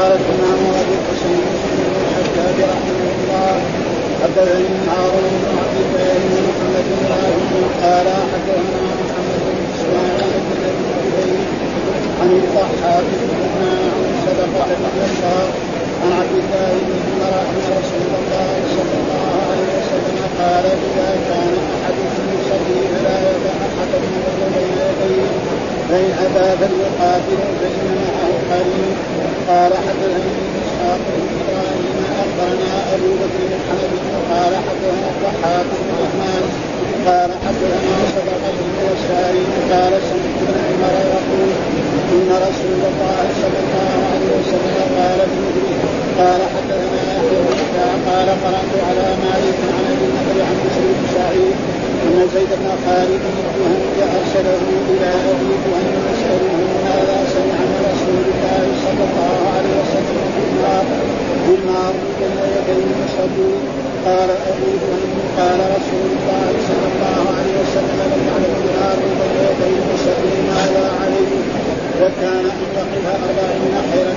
قال الإمام أبو الحسين بن الحجاج رحمه الله حدثني هارون بن عبد الله بن محمد بن قال حدثنا محمد بن إسماعيل بن أبي عن الضحاك بن عن صدقه بن عن عبد الله بن عمر أن رسول الله صلى الله عليه وسلم قال إذا كان أحدكم يصلي فلا يدع احدا من بين يديه فان اتى فليقاتل فان معه قرين قال حدثني اسحاق بن إبراهيم اخبرنا أبو بكر بن حنبل قال حدثنا الضحاك بن الرحمن قال حدثنا صدقه بن يسار قال سمعت ابن عمر يقول ان رسول الله صلى الله عليه وسلم قال في قال حدثنا يحيى قال قرأت على مالك عن أبي النضر عن مسلم بن سعيد أن زيد بن خالد الجهني أرسله إلى أبي جهنم يساله ماذا سمع من رسول الله صلى الله عليه وسلم في النار بالمعروف بين يدي المصلين قال أبو جهنم قال رسول الله صلى الله عليه وسلم لم يعلم بالمعروف بين يدي المصلين ماذا عليه. وكان ان يقف اربعين خيرا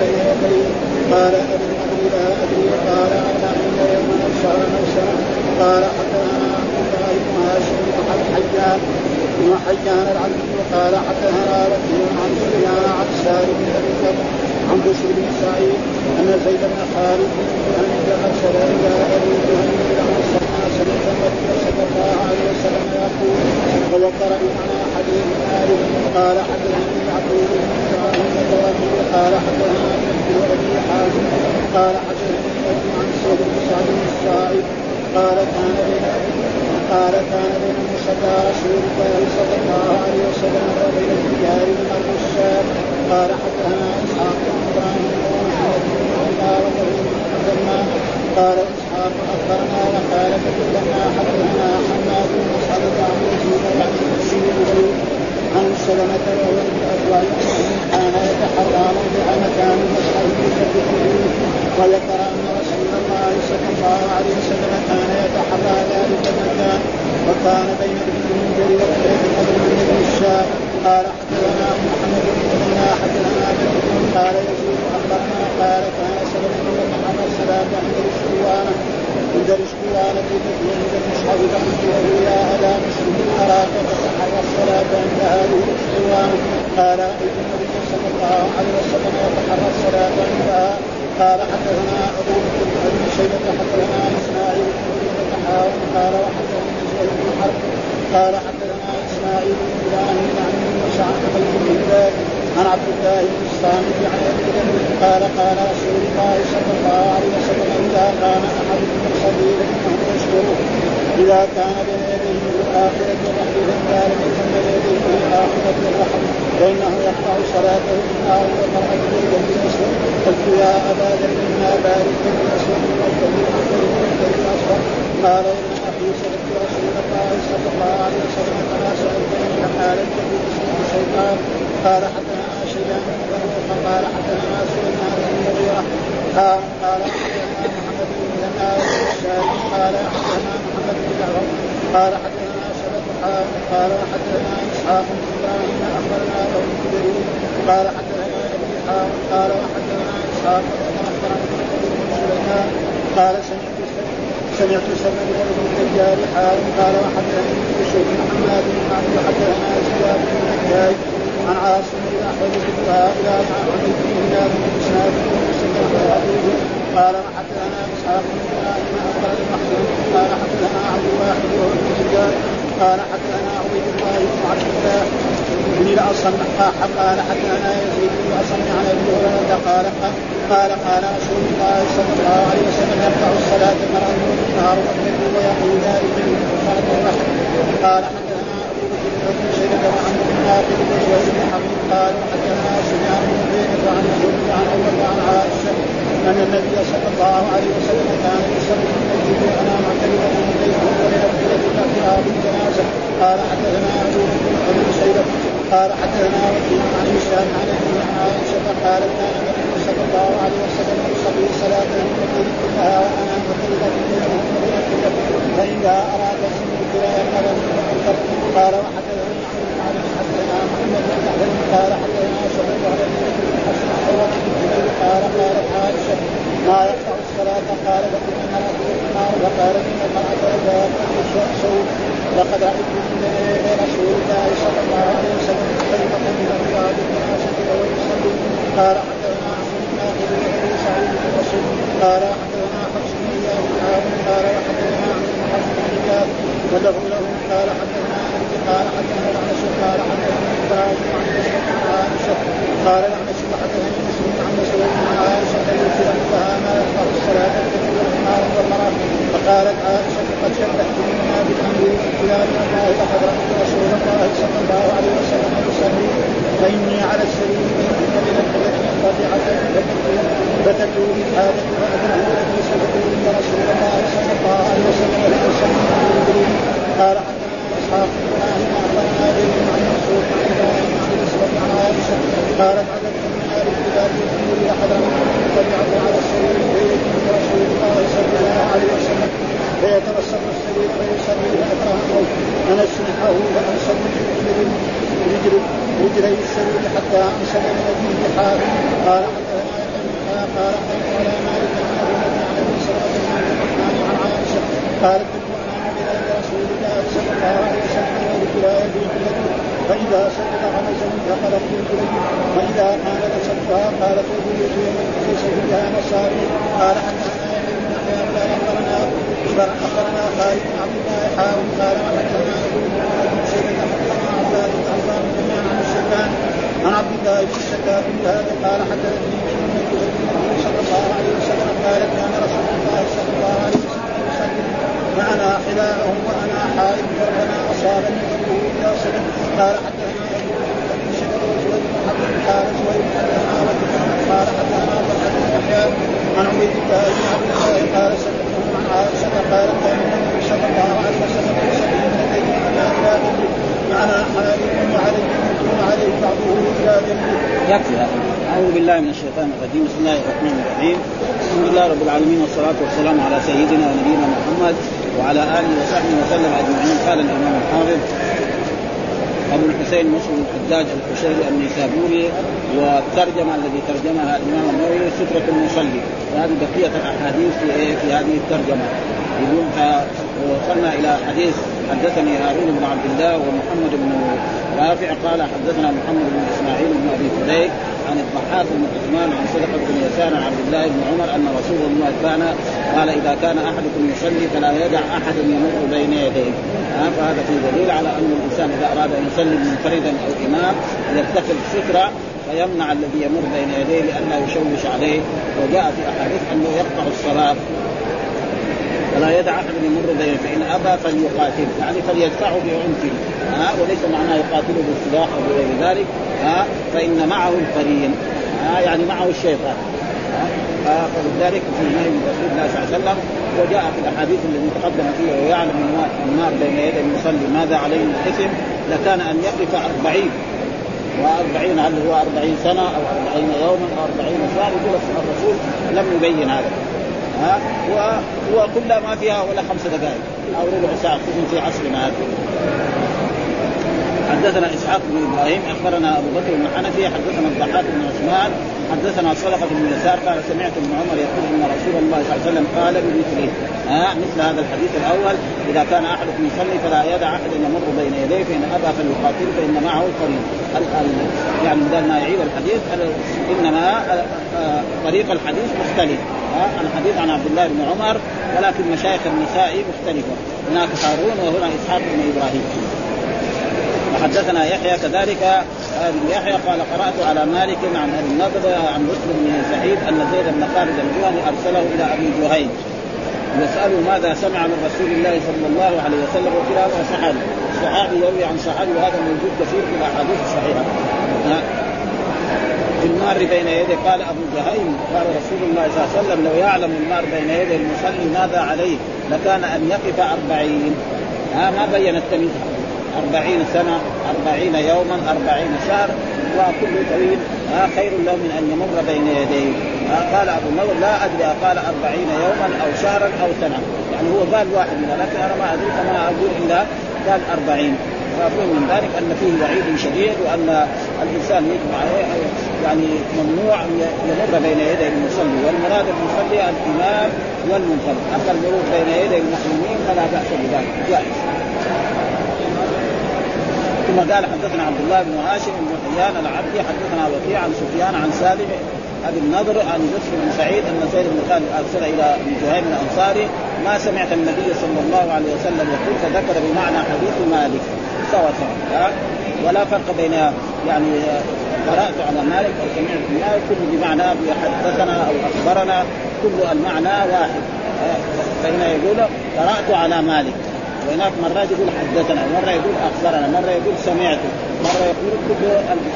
بين يديه. قال ادري لا أدري قال اربعين يوما أو شهرا أو سنه قال حتى أنا عبد الله بن هاشم بن حجان بن حجان العبد قال حتى وكيل عن سفيان عن سالم بن بكر عن بشر بن سعيد أن زيد بن خالد بن ارسل إلى ابي جهل عن سمعت النبي صلى الله عليه وسلم يقول وذكر بمعنى حديث مالك قال حدثني يعقوب بن الدورقي قال حدثنا ابن ابي حازم قال حدثني ابي عن سيد بن سعد بن الصائب قال كان بين قال كان بين مصلى رسول الله صلى الله عليه وسلم وبين الديار من ارض الشام قال حدثنا اسحاق بن إبراهيم ومحمد بن قال قال اسحاق اخبرنا وقال تكلمنا حدثنا حماد بن مسعد عن يزيد عن عن سلمة وهو كان يتحرى موضع مكان المسعد فيه وذكر أن رسول الله صلى الله عليه وسلم كان يتحرى ذلك المكان وكان بين ابن المنذر وبين ابن بن الشام قال حدثنا محمد بن مثنى حدثنا قال يزيد اخبرنا قال كان سلمة بن محمد صلاة عند الاسطوانة عند الاسطوانة عند المصحف فقلت يا أبا مسلم أراك تسحر الصلاة عند هذه الاسطوانة قال رأيت النبي صلى الله عليه وسلم يتحرى الصلاة عندها قال حدثنا أبو بكر بن شيبة حدثنا إسماعيل بن قال وحدثنا زهير بن حرب قال حدثنا اسماعيل بن إبراهيم عن موسى عن عن عبد الله بن ابي قال قال رسول الله صلى الله عليه وسلم إذا كان احدكم يصلي فانه يشكره إذا كان بين يديه فاذا لم يكن بين يديه الاخره الرحل فإنه يقطع صلاته بالنار والمراه بالجنب الاسود قلت يا أبا ذر ما بارك بالاسود والكبير والكبير الاصغر قال إن أخي سالت رسول الله صلى الله عليه وسلم كما سالتني فقال الكبير اسمه الشيطان قال شيبان فقال حدثنا سليمان بن المغيرة قال قال حدثنا محمد بن مثنى قال حدثنا محمد بن جعفر قال حدثنا شبك قال حدثنا إسحاق بن إبراهيم اخبرنا ابو الكبير قال حدثنا ابي حارث قال وحدثنا اسحاق اخبرنا بن سليمان قال سمعت سمعت سلمة بن الدجال حال قال وحدثني بشر بن حماد بن عبد حدثنا زياد بن الحجاج عن عاصم احمد بن هؤلاء عن عبد بن هلال بن اسناد بن قال وحدثنا اسحاق بن إبراهيم اخبر المحزون قال حدثنا عبد الواحد وهو بن الحجاج قال حدثنا عبيد الله بن عبد الله بن الاصم قال حدثنا يزيد بن الاصم عن ابي هريره قال قال قال رسول الله صلى الله عليه وسلم يقطع الصلاه المرء النهار والليل ويقول ذلك من فرد الرحم قال حدثنا ابو بكر بن شيبه وعن بن زهير بن حبيب قال حدثنا سفيان بن عبيد عن مسعود عن عمر عن عائشه إن النبي صلى الله عليه وسلم كان يصلي في المسجد وأنا معتمدا من بيته وليغفر له بالجنازه قال حدثنا ابو بن أبي شيبة. قال حدثنا وكيل عن هشام عن أبي عائشة. قال كان النبي صلى الله عليه وسلم يصلي صلاة الليل كلها وأنا معتمدا فإذا أراد أن يقبل قال وحدثني عن حدثنا محمد بن قال حدثنا شعيب على الحسن ما يقطع الصلاة قال لكم المرأة النار وقال إن المرأة إذا شوك لقد رأيت من رسول الله صلى الله عليه وسلم كلمة من الله الناس ويصلي قال حدثنا عاصم بن ابي سعيد بن مسعود قال حدثنا حفص بن اياه قال وحدثنا عن حفص بن اياه وله له قال حدثنا قال حدثنا العنس قال عن عن عائشه قال وحدثني مسلم عن مسعود عن عائشه لها ما يقطع الصلاه التي والنار والمراه فقالت عائشه قد شبهتني بالامر ان الله لقد رايت رسول الله صلى الله عليه وسلم يصلي فاني على السبيل من قطعت فتكون الحاجة فأدره الذي سبقوا إن رسول الله صلى الله عليه وسلم لا يصلي عن قال بن إبراهيم أخبرنا به عن منصور عن إبراهيم عن الأسود عن عائشة قالت عددت من آل الكتاب الأمور حضرموت تبعت على السبيل بيت رسول الله صلى الله عليه وسلم فيتبسط السبيل فيصلي فأكره الموت فنسمحه فأنسب رجل رجلي السبيل حتى انشد من ابن حال قال قال قال مالك عن ابي سلمة عن الرحمن عن عائشة قالت كنت انام بلاد رسول الله صلى الله عليه وسلم وذكر يدي فإذا سقط غمزا فقلبت اليه فإذا كان نسبها قال فوجئت ليس فيها مصاري قال حدثنا بن أخبرنا أخبرنا خالد بن عبد الله حاول قال بن حدثنا عباد بن الشيطان عن عبد الله بن الشتات هذا قال حدثني صلى الله عليه وسلم قال كان رسول الله صلى الله عليه وسلم معنا خلالهم وأنا حائل فربنا اصابني قلبه اذا صدق قال حدثنا حرب قال عن عبيد الله بن عبد الله قال قالت إلى بعضه إلى. يكفي أعوذ بالله من الشيطان الرجيم. بسم الله الرحمن الرحيم. الحمد لله رب العالمين والصلاة والسلام على سيدنا ونبينا محمد وعلى آله وصحبه وسلم أجمعين. قال الإمام الحافظ أبو الحسين مسلم الحجاج القشيري النيسابوري والترجمه الذي ترجمها الإمام النووي ستره المصلي. وهذه بقية الأحاديث في إيه؟ في هذه الترجمة. يقول وصلنا إلى حديث حدثني هارون بن عبد الله ومحمد بن رافع قال حدثنا محمد بن إسماعيل بن أبي فديك عن الضحاك بن عثمان عن صدقة بن يسار عن عبد الله بن عمر أن رسول الله كان قال إذا كان أحدكم يصلي فلا يدع أحد يمر بين يديه. فهذا في دليل على أن الإنسان إذا أراد أن يصلي منفردا أو إمام يتخذ سترة فيمنع الذي يمر بين يديه لئلا يشوش عليه. وجاء في أحاديث أنه يقطع الصلاة. ولا يدع أحد يمر بين فإن أبى فليقاتل يعني فليدفعه بعنفه. ها وليس معناه يقاتله بالسلاح أو بغير ذلك. ها فإن معه القرين. ها يعني معه الشيطان. فلذلك في نهي من رسول الله صلى الله عليه وسلم وجاء في الأحاديث التي تقدم فيها ويعلم النار بين يدي المصلي ماذا عليه من لكان أن يقف أربعين. وأربعين هل هو أربعين سنة أو أربعين يوما أو أربعين شهرا يقول الرسول لم يبين هذا. ها هو كلها ما فيها ولا خمس دقائق أو ربع ساعة خصوصا في عصرنا هذا. حدثنا إسحاق بن إبراهيم أخبرنا أبو بكر بن حنفي حدثنا الضحاك بن عثمان حدثنا صدقه بن يسار قال سمعت ابن عمر يقول إن رسول الله صلى الله عليه وسلم قال بمثله. ها مثل هذا الحديث الأول إذا كان أحدكم يصلي فلا يدع أحد يمر بين يديه فإن أبى فليقاتل فإن معه القرين يعني بدل ما يعيد الحديث؟ إنما طريق الحديث مختلف. ها الحديث عن عبد الله بن عمر ولكن مشايخ النسائي مختلفة. هناك هارون وهنا إسحاق بن إبراهيم. وحدثنا يحيى كذلك. بن يحيى قال قرأت على مالك عن أبي النضر عن مسلم بن سعيد أن زيد بن خالد الجهني أرسله إلى أبي جهيم. يساله ماذا سمع من رسول الله صلى الله عليه وسلم وكلاهما صحابي صحابي يروي عن صحابي وهذا موجود كثير في الأحاديث الصحيحة. في المار بين يديه. قال أبو جهيم قال رسول الله صلى الله عليه وسلم لو يعلم المار بين يدي المصلي ماذا عليه لكان أن يقف أربعين. ها؟ ما بين التمييز أربعين سنة أربعين يوما أربعين شهر وكل طويل. ها خير له من أن يمر بين يديه. قال أبو النضر لا أدري قال أربعين يوما أو شهرا أو سنة. يعني هو قال واحد منها لكن أنا ما أدري فما أقول إلا قال أربعين. فمفهوم من ذلك أن فيه وعيد شديد وأن الإنسان يجب عليه يعني ممنوع أن يمر بين يدي المصلي. والمراد المصلي الإمام والمنفرد. أما المرور بين يدي المسلمين فلا بأس بذلك. جائز. ثم قال حدثنا عبد الله بن هاشم بن حيان العبدي حدثنا وكيع عن سفيان عن سالم ابي النضر عن بسر بن سعيد أن زيد بن خالد أرسل إلى ابن جهيم الأنصاري ما سمعت النبي صلى الله عليه وسلم يقول فذكر بمعنى حديث مالك. سوا سوا ولا فرق بين يعني قرأت على مالك أو سمعت مالك كل بمعنى حدثنا أو أخبرنا كل المعنى واحد فهنا يقول قرأت على مالك. وهناك مرات يقول حدثنا مرة يقول أخبرنا مرة يقول سمعت مرة يقول كل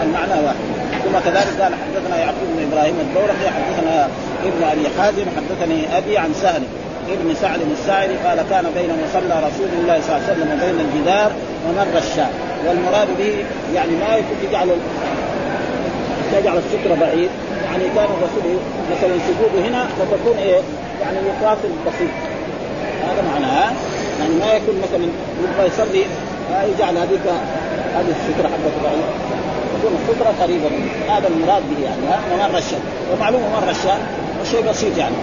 المعنى واحد. ثم كذلك قال حدثنا يعقوب بن إبراهيم الدورقي حدثنا ابن أبي حازم حدثني أبي عن سهل ابن سعد الساعدي قال كان بين مصلى رسول الله صلى الله عليه وسلم وبين الجدار ومر الشام. والمراد به يعني ما يكون يجعل يجعل السترة بعيد. يعني كان الرسول مثلا سجوده هنا فتكون إيه؟ يعني يقاتل بسيط. هذا معناه يعني ما يكون مثلا يبغى يصلي يجعل هذيك هذه السترة حقته بعيد تكون السترة قريبة منه. هذا المراد به يعني ها ممر الشام ومعلوم ممر الشام شيء بسيط يعني.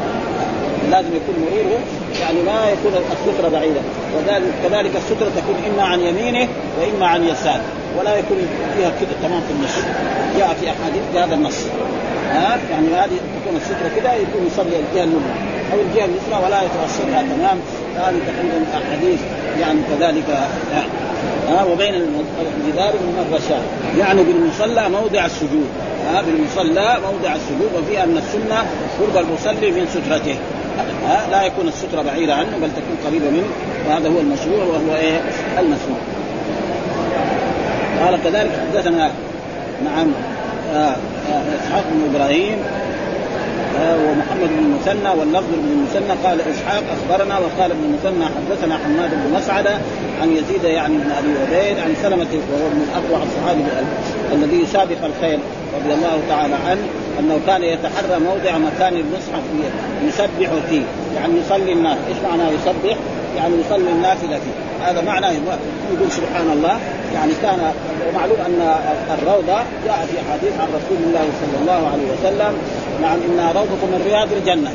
لازم يكون مروره يعني ما يكون السترة بعيدة. وذلك كذلك السترة تكون إما عن يمينه وإما عن يساره. ولا يكون فيها كده تمام في النص. جاء في أحاديث بهذا النص. ها يعني هذه تكون السترة كده يكون يصلي الجهة اليمنى. أو الجهة اليسرى ولا يتوسطها. تمام؟ هذه تقريبا احاديث يعني كذلك يعني. ها وبين الجدار من الرشاد يعني بالمصلى موضع السجود. ها بالمصلى موضع السجود وفي أن السنة قرب المصلي من سترته. ها لا يكون الستره بعيده عنه بل تكون قريبة منه. وهذا هو المشروع وهو إيه؟ المسموع قال كذلك حدثنا نعم إسحاق بن إبراهيم ومحمد بن المثنى واللفظ بن المثنى. قال إسحاق أخبرنا وقال ابن المثنى حدثنا حماد بن مسعده عن يزيد يعني بن أبي عبيد عن سلمة وهو من أقوى الصحابه الذي يسابق الخير رضي الله تعالى عنه أنه كان يتحرى موضع مكان المصحف يسبح فيه. يعني يصلي الناس، إيش معناه يسبح؟ يعني يصلي النافله فيه، هذا معناه يقول سبحان الله. يعني كان ومعلوم أن الروضة جاء في حديث عن رسول الله صلى الله عليه وسلم نعم انها روضة من رياض الجنة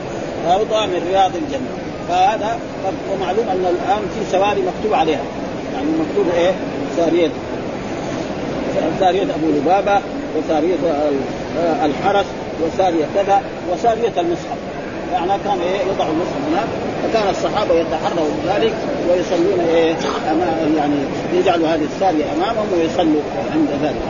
روضة من رياض الجنة. فهذا ومعلوم أن الآن في سواري مكتوب عليها. يعني مكتوب إيه؟ ساريه سارية أبو لبابة وسارية الحرس وسارية كذا وسارية المصحف. يعني كان إيه يضع المصحف هناك فكان الصحابة يتحروا ذلك ويصلون إيه امام يعني يجعلوا هذه السارية أمامهم ويصلوا عند ذلك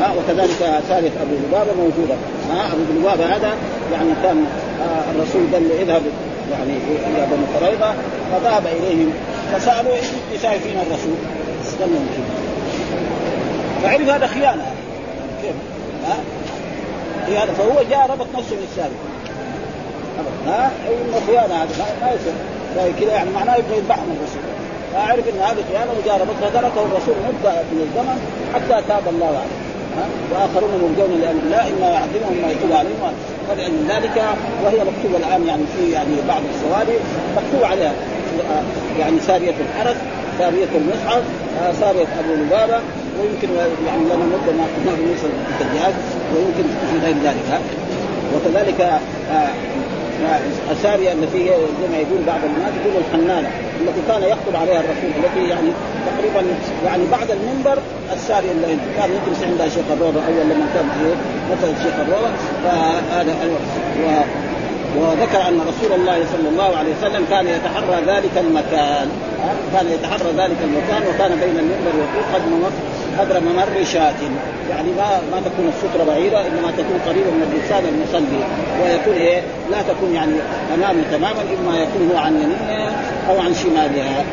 ها وكذلك سارية أبو لبابة موجودة ها أبو لبابة هذا يعني كان آه الرسول قال له اذهب يعني إلى بني قريظة فذهب إليهم فسألوا إيش شايفين الرسول؟ كذا فعرف هذا خيانة كيف؟ ها؟ خيانة فهو جاء ربط نفسه بالسابق ها؟ إنه خيانة هذا ما يصير. كذا يعني معناه يبغى يذبحهم الرسول. فاعرف إن هذه خيانة وجاء ربط فتركه الرسول مدة من الزمن حتى تاب الله عليه. وآخرون مرجون لامر الله إما يعذبهم ما يتوب عليهم. ذلك وهي مكتوبة الآن يعني في يعني بعض السواري مكتوب عليها يعني سارية الحرس سارية المصحف سارية أبو لبابة. ويمكن يعني لنا مدة ما الجهاد ويمكن في غير ذلك. وكذلك الساريه التي هي زي ما يقول بعض الناس يقول الحنانه التي كان يخطب عليها الرسول التي يعني تقريبا يعني بعد المنبر الساريه اللي كان يجلس عندها شيخ الروضة اول لما كان مثلا شيخ الروضة فهذا وذكر أن رسول الله صلى الله عليه وسلم كان يتحرى ذلك المكان. كان يتحرى ذلك المكان وكان بين المنبر والطوق قد قدر ممر شاة يعني ما ما تكون السترة بعيدة إنما تكون قريبة من الإنسان المصلي. ويكون إيه؟ لا تكون يعني امامه تماما إما يكون هو عن يمينها أو عن شمالها.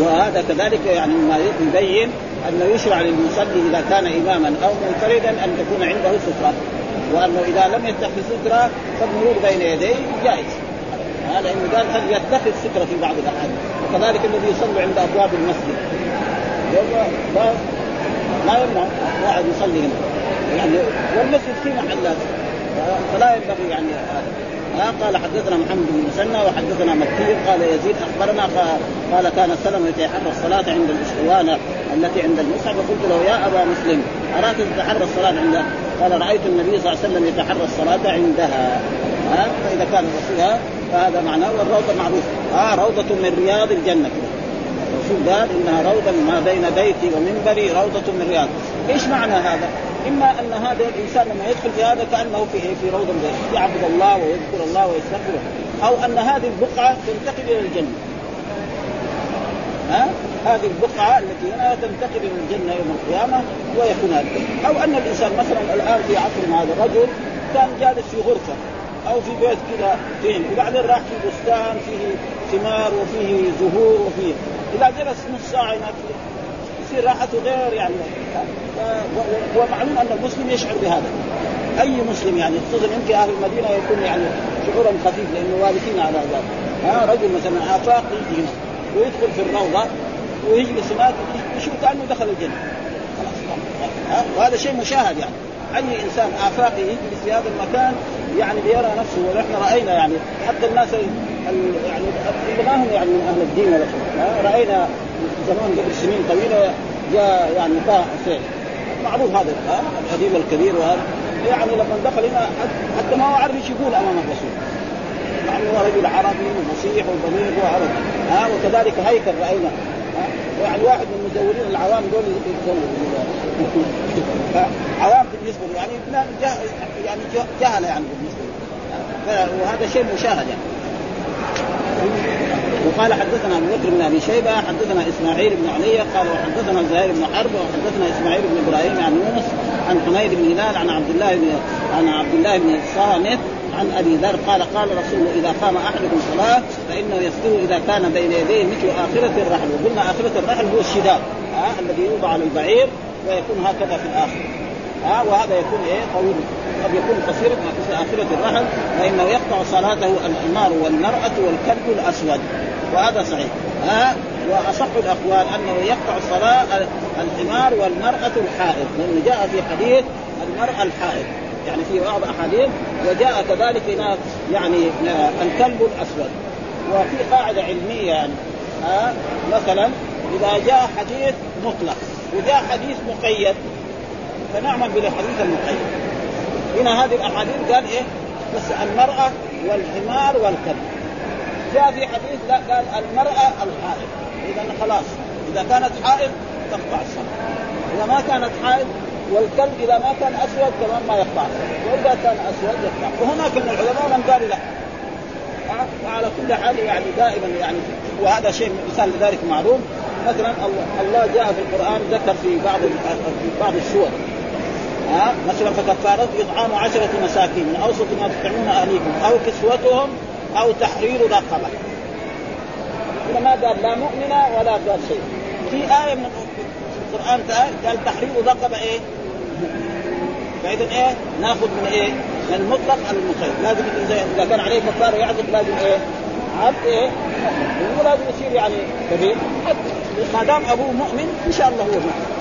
وهذا كذلك يعني ما يبين أنه يشرع للمصلي إذا كان إماما أو منفردا أن تكون عنده سترة. وأنه إذا لم يتخذ سترة فالمرور بين يديه جائز. هذا انه قال هل يتخذ سترة في بعض الأحاديث؟ وكذلك الذي يصلي عند أبواب المسجد. لا لا يمنع واحد يصلي هنا. يعني والمسجد فيه محلات. فلا ينبغي يعني ها قال حدثنا محمد بن مسنى وحدثنا مكي قال يزيد أخبرنا قال كان سلمة يتحرى الصلاة عند الاسطوانة التي عند المصحف. فقلت له يا أبا مسلم أراك تتحرى الصلاة عندها قال رأيت النبي صلى الله عليه وسلم يتحرى الصلاة عندها. ها فإذا كان الرسول فهذا معناه والروضة معروف ها روضة من رياض الجنة. كده الرسول قال إنها روضة ما بين بيتي ومنبري روضة من رياض. إيش معنى هذا؟ إما أن هذا الإنسان لما يدخل في هذا كأنه في في روضة يعبد الله ويذكر الله ويستغفره أو أن هذه البقعة تنتقل إلى الجنة. ها؟ هذه البقعة التي هنا تنتقل إلى الجنة يوم القيامة ويكون هذا. أو أن الإنسان مثلا الآن في عصر هذا الرجل كان جالس في غرفة. أو في بيت كذا فين وبعدين راح في بستان فيه ثمار وفيه زهور وفيه. إذا جلس نص ساعة هناك. يصير راحته غير يعني. ومعلوم أن المسلم يشعر بهذا. أي مسلم يعني خصوصا يمكن أهل المدينة يكون يعني شعورا خفيف لأنه وارثين على ذلك. ها رجل مثلا افاق يجي هنا ويدخل في الروضة ويجلس هناك يشوف كأنه دخل الجنة. خلاص. وهذا شيء مشاهد يعني. أي إنسان آفاقي يجلس في هذا المكان يعني ليرى نفسه ونحن رأينا يعني حتى الناس يعني اللي ما هم يعني من أهل الدين ولا رأينا زمان قبل سنين طويلة جاء يعني طه حسين. معروف هذا الاديب الكبير وهذا. يعني لما دخل هنا حتى ما هو عارف إيش يقول أمام الرسول. مع إنه رجل عربي ومسيح وبليغ وعربي ها؟ وكذلك هيكل رأينا يعني واحد من المزورين العوام دول يزور عوام بالنسبة له يعني يعني جهل يعني بالنسبة له وهذا شيء مشاهد يعني. وقال حدثنا أبو بكر بن أبي شيبة حدثنا إسماعيل بن علي قال وحدثنا زهير بن حرب وحدثنا إسماعيل بن إبراهيم عن يونس عن حميد بن هلال عن عبد الله بن عن عبد الله بن الصامت عن أبي ذر قال قال رسول إذا قام أحدكم صلاة فإنه يستوي إذا كان بين يديه مثل آخرة الرحل. وقلنا آخرة الرحل هو الشداد ها الذي يوضع على البعير ويكون هكذا في الآخر ها وهذا يكون إيه؟ طويل قد يكون قصيرا في آخرة الرحل فإنه يقطع صلاته الحمار والمرأة والكلب الأسود وهذا صحيح ها وأصح الأقوال أنه يقطع الصلاه الحمار والمرأة الحائض لأنه جاء في حديث المرأة الحائض. يعني في بعض أحاديث وجاء كذلك هنا يعني الكلب الأسود. وفي قاعدة علمية يعني ها مثلا إذا جاء حديث مطلق وجاء حديث مقيد فنعمل بالحديث المقيد. هنا هذه الأحاديث قال إيه؟ بس المرأة والحمار والكلب. جاء في حديث لا قال المرأة الحائض. اذا خلاص إذا كانت حائض تقطع الصلاه إذا ما كانت حائض والكلب إذا ما كان أسود كمان ما يقطع. وإذا كان أسود يقطع. وهناك من العلماء من قال لا. وعلى كل حال يعني دائما يعني وهذا شيء مثال لذلك معلوم. مثلا الله جاء في القرآن ذكر في بعض في بعض السور. ها؟ مثلا فكفارته إطعام عشرة مساكين من أوسط ما تطعمون أهليكم أو كسوتهم أو تحرير رقبة. هنا ما قال لا مؤمنه ولا قال شيء. في آية من القرآن قال تحرير رقبة إيه؟ فإذا إيه؟ ناخذ من إيه؟ من المطلق على المقيد، لازم إذا كان عليه كفارة يعزف لازم إيه؟ عبد إيه؟ مو لازم يصير يعني كبير ما دام أبوه مؤمن إن شاء الله هو مؤمن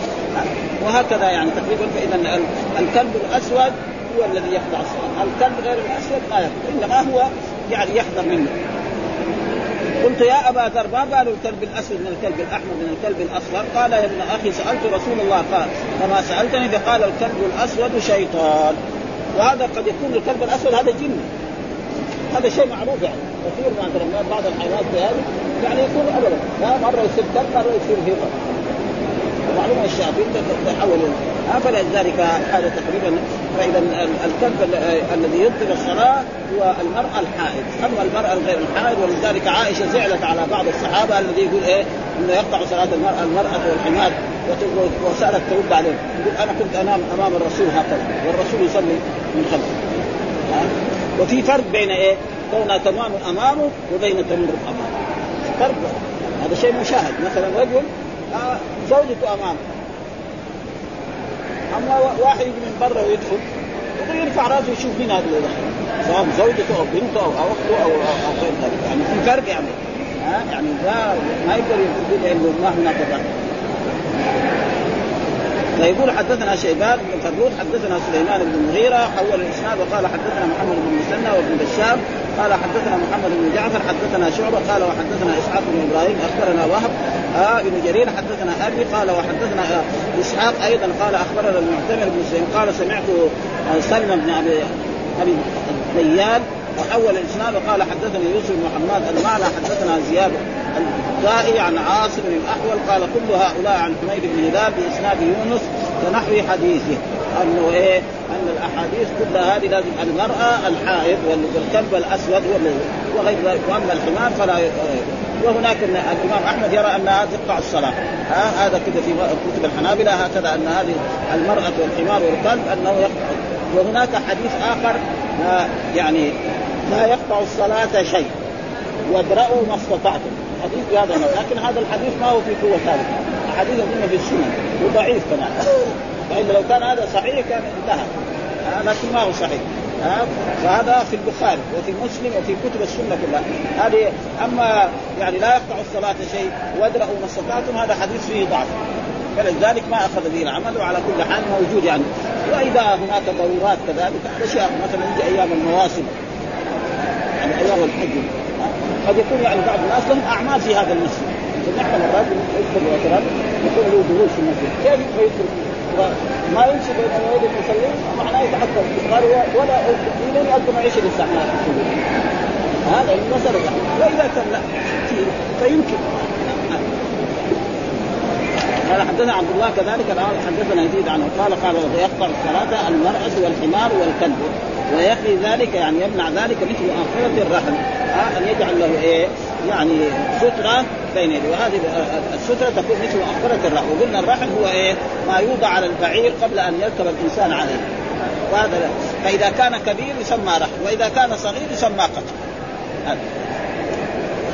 وهكذا يعني تقريبا فاذا الكلب الأسود هو الذي يخضع الصلاه، الكلب غير الأسود ما يخضع، إنما هو يعني يحذر منه. قلت يا أبا ذر ما بال الكلب الأسود من الكلب الأحمر من الكلب الأصفر؟ قال يا ابن أخي سألت رسول الله قال فما سألتني فقال الكلب الأسود شيطان. وهذا قد يكون الكلب الأسود هذا جن. هذا شيء معروف يعني. كثير ما بعض الحيوانات هذه يعني يكون ابدا. مرة يصير كلب مرة يصير هيبة. معلومه الشياطين تحول فلذلك هذا تقريبا فإذا الكلب الذي يبطل الصلاه هو المرأة الحائض. أما المرأة الغير الحائض ولذلك عائشة زعلت على بعض الصحابة الذي يقول إيه؟ إنه يقطع صلاة المراه المرأة والحمار وسألت ترد عليه. يقول أنا كنت أنام أمام الرسول هكذا والرسول يصلي من خلفه. وفي فرق بين إيه؟ كونها تمام أمامه وبين تمر أمامه. فرق هذا شيء مشاهد. مثلا رجل آه زوجته أمامه. أما واحد يجي من برا ويدخل ويرفع راسه يشوف مين هذا اللي دخل سواء زوجته أو بنته أو أخته أو أو غير ذلك. يعني في فرق يعني. ها؟ يعني لا ما يقدر يقول إنه ما هناك فرق فيقول حدثنا شيبان بن فروخ حدثنا سليمان بن المغيرة حول الإسناد وقال حدثنا محمد بن مسنى وابن بشار قال حدثنا محمد بن جعفر حدثنا شعبة قال وحدثنا إسحاق بن إبراهيم أخبرنا وهب آه ابن جرير حدثنا أبي قال وحدثنا آه إسحاق أيضا قال أخبرنا المعتمر بن سليم قال سمعت آه سلمى بن أبي أبي الديان وحول الإسناد وقال حدثني يوسف بن محمد المعنى حدثنا زياد الدائي عن عاصم بن الأحول قال كل هؤلاء عن حميد بن هلال بإسناد يونس كنحو حديثه. أنه إيه؟ أن الأحاديث كلها هذه لازم المرأة الحائض والكلب الأسود وغير ذلك. وأما الحمار فلا وهناك الإمام أحمد يرى أنها تقطع الصلاة. ها؟ هذا كذا في كتب الحنابلة. هكذا أن هذه المرأة والحمار والكلب أنه يقطع. وهناك حديث آخر يعني لا يقطع الصلاة شيء. وادرأوا ما استطعتم. حديث بهذا لكن هذا الحديث ما هو في قوة ثابتة. حديث في السنن. وضعيف كمان. فإلا لو كان هذا صحيح كان انتهى. آه لكن ما هو صحيح. آه فهذا في البخاري وفي مسلم وفي كتب السنة كلها. هذه أما يعني لا يقطع الصلاة شيء وادرأوا ما استطعتم هذا حديث فيه ضعف. فلذلك ما أخذ به العمل وعلى كل حال موجود يعني. وإذا هناك ضرورات كذلك أشياء مثلا يجي أيام المواسم. يعني أيام الحج. قد يكون يعني بعض الناس لهم أعمال في هذا المسجد. نحن مرات يدخل يكون له دخول في المسجد. كيف يدخل؟ ما يمشي بين يدي المصلين معناه يتعطل قال ولا إلى يؤذن 20 ساعه هذا المسألة وإذا كان لا فيمكن. قال حدثنا عبد الله كذلك الان حدثنا يزيد عنه قال قال يقطع الصلاة المرأة والحمار والكلب. ويقي ذلك يعني يمنع ذلك مثل مؤخرة الرحم. آه أن يجعل له إيه؟ يعني سترة بين يديه. وهذه السترة تكون مثل مؤخرة الرحم. وقلنا الرحم هو إيه؟ ما يوضع على البعير قبل أن يركب الإنسان عليه. وهذا لا. فإذا كان كبير يسمى رحم وإذا كان صغير يسمى قتل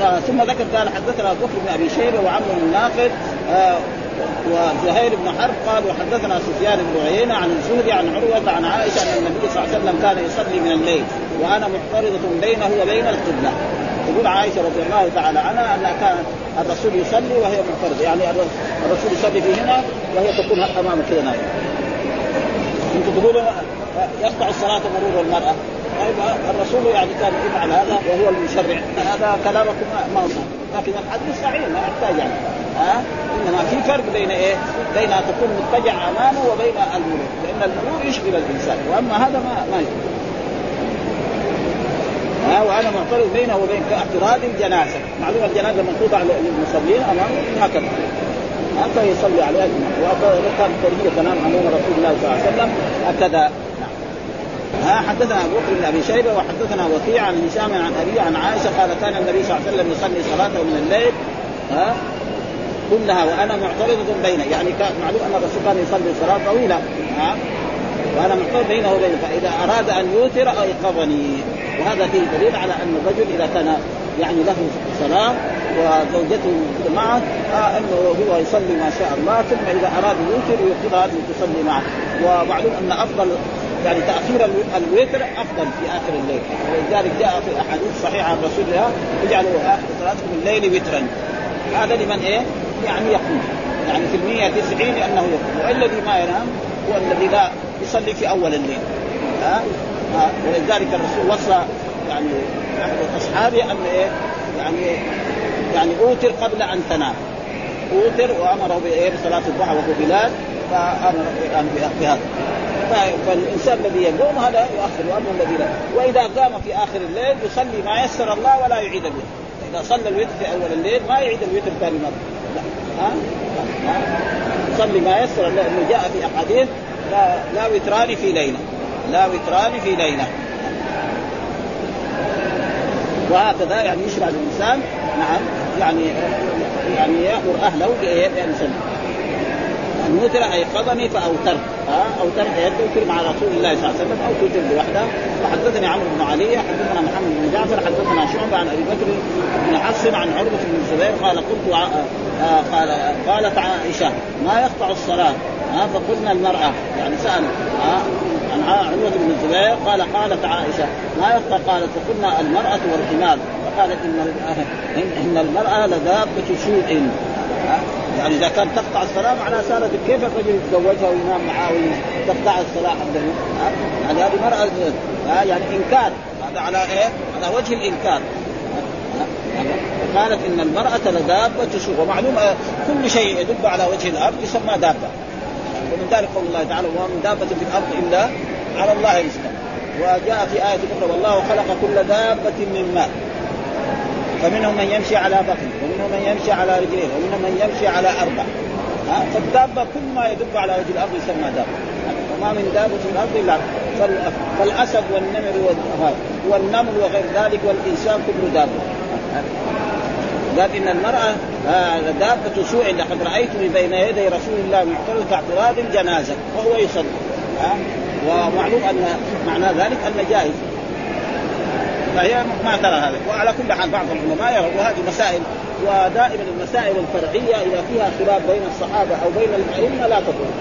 آه ثم ذكر قال حدثنا بكر بن أبي شيبة وعمرو بن ناقد آه وزهير بن حرب قال وحدثنا سفيان بن عيينة عن الزهري عن عروة عن عائشة أن النبي صلى الله عليه وسلم كان يصلي من الليل وأنا محترضة بينه وبين القبلة. تقول عائشة رضي الله تعالى عنها أنها كان الرسول يصلي وهي محترضه يعني الرسول يصلي في هنا وهي تكون أمام كذا نايمه أنتم يقطع الصلاة مرور المرأة؟ طيب الرسول يعني كان يفعل هذا وهو المشرع. هذا كلامكم ما هو لكن الحديث صحيح ما يحتاج يعني ها إنما في فرق بين إيه؟ بين أن تكون مضطجع أمامه وبين المرور، لأن المرور يشغل الإنسان، وأما هذا ما ما يشغل. ها وأنا معترض بينه وبين اعتراض الجنازة، معلوم الجنازة من توضع للمصلين أمامه هكذا. حتى يصلي عليها وكان كريه تنام امام رسول الله صلى الله عليه وسلم هكذا ها حدثنا أبو بكر بن أبي شيبة وحدثنا وكيع عن هشام عن أبي عن عائشة قال كان النبي صلى الله عليه وسلم يصلي صلاته من الليل ها كلها وأنا معترضه بينه. يعني كان معلوم أن الرسول كان يصلي صلاة طويلة ها وأنا معترض بينه وبينه. فإذا أراد أن يوتر أيقظني. وهذا فيه دليل على أن الرجل إذا كان يعني له صلاه وزوجته معه آه إنه هو يصلي ما شاء الله ثم إذا أراد يوتر يوقظها تصلي معه. ومعلوم أن أفضل يعني تأخير الوتر أفضل في آخر الليل. ولذلك جاء في أحاديث صحيحة عن رسول الله اجعلوا آخر صلاتكم الليل وترا. هذا لمن إيه؟ يعني يقوم يعني في المية تسعين لأنه يقوم والذي ما ينام هو الذي لا يصلي في أول الليل. ها؟ ها؟ ولذلك الرسول وصى يعني أحد أصحابه أن إيه؟ يعني يعني أوتر قبل أن تنام. أوتر وأمره بإيه؟ بصلاة الضحى وهو بلال فأمر يعني بهذا. فالإنسان الذي يقوم هذا يؤخر وأما الذي لا. وإذا قام في آخر الليل يصلي ما يسر الله ولا يعيد الوتر. إذا صلى الوتر في أول الليل ما يعيد الوتر ثاني مرة. لا. ها؟ ها؟ يصلي ما يصير لأنه جاء في أحاديث لا لا وتران في ليلة. لا وتران في ليلة. وهكذا يعني يشرع الإنسان نعم يعني يعني يأمر أهله بأن يصلي. ان يوتر ايقظني فاوترت ها؟ اوترت توتر مع رسول الله صلى الله عليه وسلم أو توتر لوحده وحدثني عمرو بن علي حدثنا محمد بن جعفر حدثنا شعبة عن أبي بكر بن حفص عن عروة بن الزبير قال قلت آه قال قالت عائشة ما يقطع الصلاة؟ ها؟ فقلنا المرأة. يعني سال عن عروة بن الزبير قال قالت عائشة ما يقطع؟ قالت فقلنا المرأة والحمار. فقالت إن ان المرأة لذابه سوء يعني إذا كان تقطع الصلاة معناها صارت كيف الرجل يتزوجها وينام معها وتقطع الصلاة عنده يعني هذه مرأة يعني إنكار. هذا على إيه؟ على وجه الإنكار. قالت إن المرأة لدابة سوء ومعلوم كل شيء يدب على وجه الأرض يسمى دابة. ومن ذلك قول الله تعالى وما من دابة في الأرض إلا على الله رزقها. وجاء في آية أخرى والله خلق كل دابة من ماء. فمنهم من يمشي على بطن ومنهم من يمشي على رجلين ومنهم من يمشي على أربع. ها؟ فالدابة كل ما يدب على وجه الأرض يسمى دابة. وما من دابة في الأرض إلا فالأسد والنمر والنمل وغير ذلك والإنسان كله دابة. قال إن المرأة دابة سوء لقد رايتني بين يدي رسول الله معترض اعتراض الجنازة وهو يصلي. ومعلوم أن معنى ذلك أن جائز. فهي ما ترى هذا. وعلى كل حال بعض العلماء يرى وهذه مسائل ودائما المسائل الفرعية إذا فيها خلاف بين الصحابة أو بين الأئمة لا تكون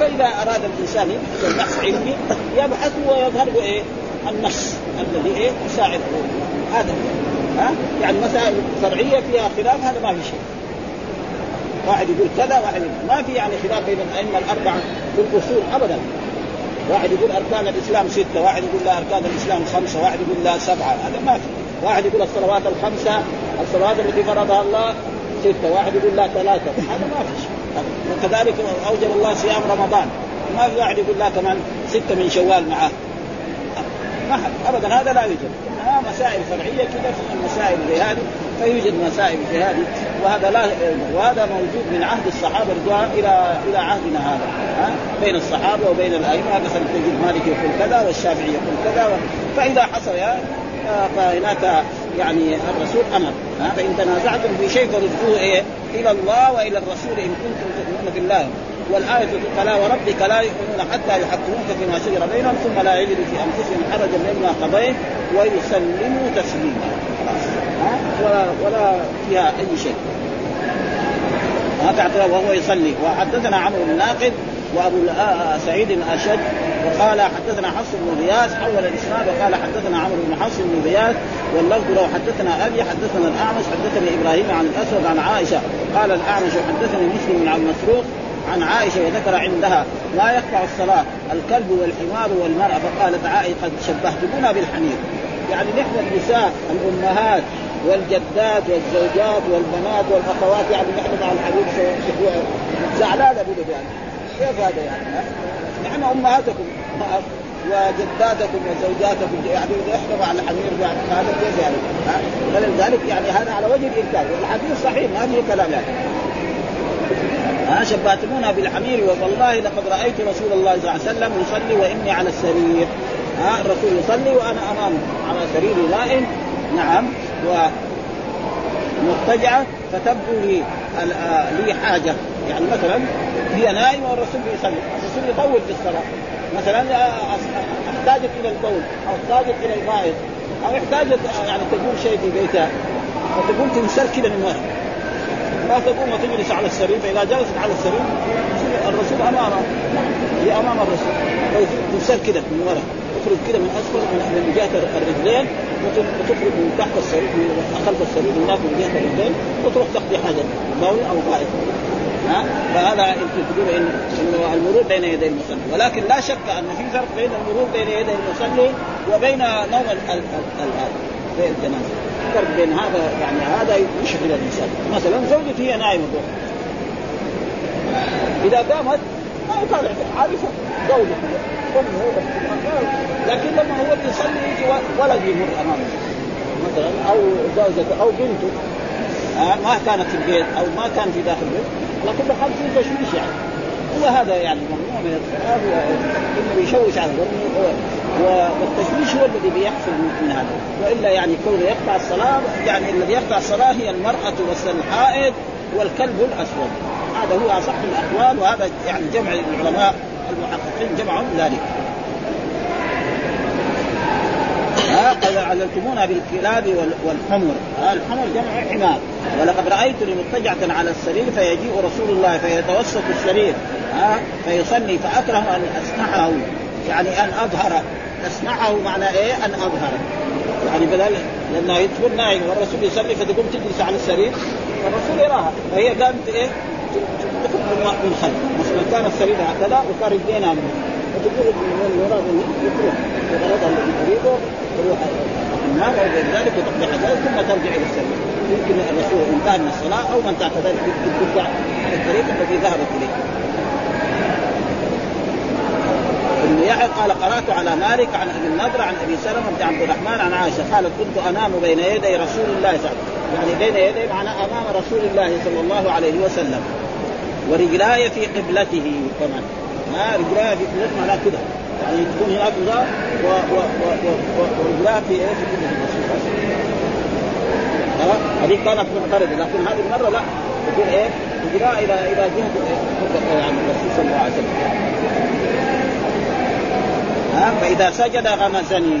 فإذا أراد الإنسان يبحث بحث علمي يبحث ويظهر له إيه؟ النص الذي إيه؟ يساعده. هذا. ها؟ يعني مسائل فرعية فيها خلاف هذا ما في شيء. واحد يقول كذا واحد يقول ما في يعني خلاف بين الأئمة الأربعة في الأصول ابدا. واحد يقول أركان الإسلام ستة، واحد يقول لا أركان الإسلام خمسة، واحد يقول لا سبعة، هذا ما في، واحد يقول الصلوات الخمسة، الصلوات التي فرضها الله ستة، واحد يقول لا ثلاثة، هذا ما في وكذلك أوجب الله صيام رمضان، ما في واحد يقول لا كمان ستة من شوال معه، ما ابدا هذا لا يوجد، انها مسائل فرعية كذا في المسائل هذه. فيوجد مسائل في هذه. وهذا لا وهذا موجود من عهد الصحابة رضوان إلى إلى عهدنا هذا. ها؟ بين الصحابة وبين الأئمة. مثلا تجد مالك يقول كذا والشافعي يقول كذا فإذا حصل فهناك يعني الرسول أمر. ها؟ فإن تنازعتم في شيء فردوه إيه؟ إلى الله وإلى الرسول إن كنتم تؤمنون بالله. والآية فلا وربك لا يؤمنون حتى يحكموك فيما شجر بينهم ثم لا يجدوا في أنفسهم حرجا مما قضيت ويسلموا تسليما. ولا ولا فيها أي شيء. هذا وهو يصلي. وحدثنا عمرو بن ناقد وأبو سعيد الاشد وقال حدثنا حفص بن غياث حول الإسناد وقال حدثنا عمرو بن حفص بن غياث واللفظ لو حدثنا أبي حدثنا الأعمش حدثني إبراهيم عن الأسود عن عائشة. قال الأعمش حدثني مسلم عبد مسروق عن عائشة وذكر عندها لا يقطع الصلاة الكلب والحمار والمرأة. فقالت عائشة قد شبهتمونا بالحمير يعني نحن النساء الأمهات والجدات والزوجات والبنات والأخوات يعني نحن مع الحبيب زعلانه بنا يعني. كيف هذا يعني؟ نحن أمهاتكم وجداتكم وزوجاتكم يعني إحنا مع الحمير يعني هذا كيف يعني؟ فلذلك يعني هذا على وجه الإنكار. والحديث صحيح ما فيه كلام يعني. ها؟ شبهتمونا بالحمير والله لقد رأيت رسول الله صلى الله عليه وسلم يصلي وإني على السرير. ها؟ الرسول يصلي وأنا أمامه. على سريري نائم نعم. و مضطجعة فتبدو لي لي حاجة. يعني مثلا هي نائمه والرسول يصلي الرسول يطول في الصلاة. مثلا احتاجت إلى البول أو احتاجت إلى الغائط أو احتاجت يعني تقول شيء في بيتها فتقول تنسل كذا من ورا ما تقوم وتجلس على السرير. فإذا جلست على السرير الرسول امامها هي أمام الرسول. تنسل كذا من ورا تخرج كذا من أسفل من جهة الرجلين وتخرج من تحت السرير من خلف السرير هناك من جهة الرجلين وتروح تقضي حاجة بول أو غائط ها؟ فهذا تقول إن المرور بين يدي المصلي. ولكن لا شك أن في فرق بين المرور بين يدي المصلي وبين نوم في الجنازة. فرق بين هذا يعني هذا يشغل الانسان مثلا زوجته هي نائمة. إذا قامت ما يطالع عارفه زوجته لكن لما هو بيصلي يجي ولد يمر أمامه. مثلا أو زوجته أو بنته. آه ما كانت في البيت أو ما كان في داخل البيت على كل حال في تشويش يعني. هو هذا يعني ممنوع من الصلاه انه يشوش على والتشويش هو الذي بيحصل من هذا. وإلا يعني كونه يقطع الصلاة يعني الذي يقطع الصلاة هي المرأة والحائض والكلب الأسود. هذا هو أصح الأقوال وهذا يعني جمع العلماء المحققين جمعوا ذلك. ها علمتمونا بالكلاب والحمر. الحمر جمع حمار. ولقد رأيتني مضطجعة على السرير فيجيء رسول الله فيتوسط السرير فيصلي فأكره أن أسمعه. يعني أن أظهر. أسمعه معنى إيه؟ أن أظهر. يعني بدل لما تكون نايم والرسول يصلي فتقوم تجلس على السرير الرسول يراها. فهي كانت إيه؟ تكون من خلف مثلا كانت سريرها هكذا وكان رجلينها من فتقول من وراء يكون بغرضها الذي تريده تروح النار أو غير ذلك وتقضي حاجات ثم ترجع إلى السرير. يمكن الرسول انتهى من الصلاة أو من انتهى كذلك ترجع الطريق الذي ذهبت إليه. ابن يحيى قال قرأت على مالك عن أبي النضر عن أبي سلمة بن عبد الرحمن عن عائشة. قالت كنت أنام بين يدي رسول الله صلى الله عليه وسلم. يعني بين يدي معنى امام رسول الله صلى الله عليه وسلم. ورجلاي في قبلته كمان. ها رجلاي في قبلته معناه كده. يعني تكون هناك ذا ورجلاه في إيه في قبله الرسول صلى الله عليه وسلم هذه كانت منفرده لكن هذه المرة لا. تكون إيه رجلاه إلى إلى إيه؟ يعني الرسول صلى الله عليه وسلم. ها؟ فإذا سجد غمزني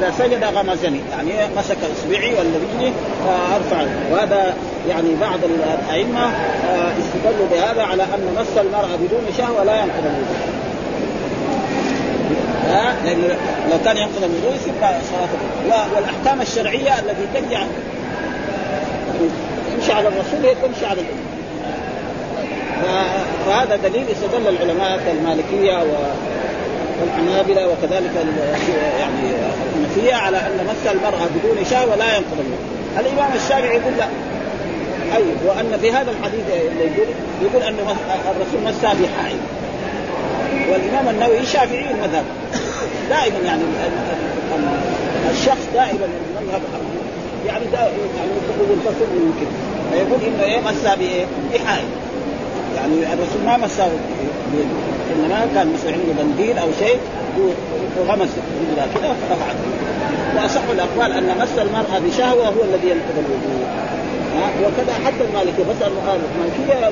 فاذا سجد غمزني يعني مسك إصبعي ولا رجلي فارفع وهذا يعني بعض الأئمة استدلوا بهذا على أن مس المرأة بدون شهوة لا ينقض الوضوء. لأن لو كان ينقض الوضوء يصير صلاته والأحكام الشرعية التي تجي تمشي على الرسول هي تمشي على الامه فهذا دليل استدل العلماء كالمالكية و والحنابله وكذلك يعني الحنفية على أن مس المرأة بدون شهوه لا ينقض الوضوء. الإمام الشافعي يقول لا. أي وأن في هذا الحديث اللي يقول يقول أن الرسول مسها بحائل والإمام النووي شافعي المذهب. دائما يعني الشخص دائما المذهب يعني دا يعني ينفصل يمكن فيقول إنه إيه مسها بإيه؟ بحائل يعني الرسول ما مسها إنما كان مثلا عنده منديل أو شيء وغمس رجلها كذا فرفعت وأصح الأقوال أن مس المرأة بشهوة هو الذي ينقض الوضوء وكذا حتى المالكية بس المالكية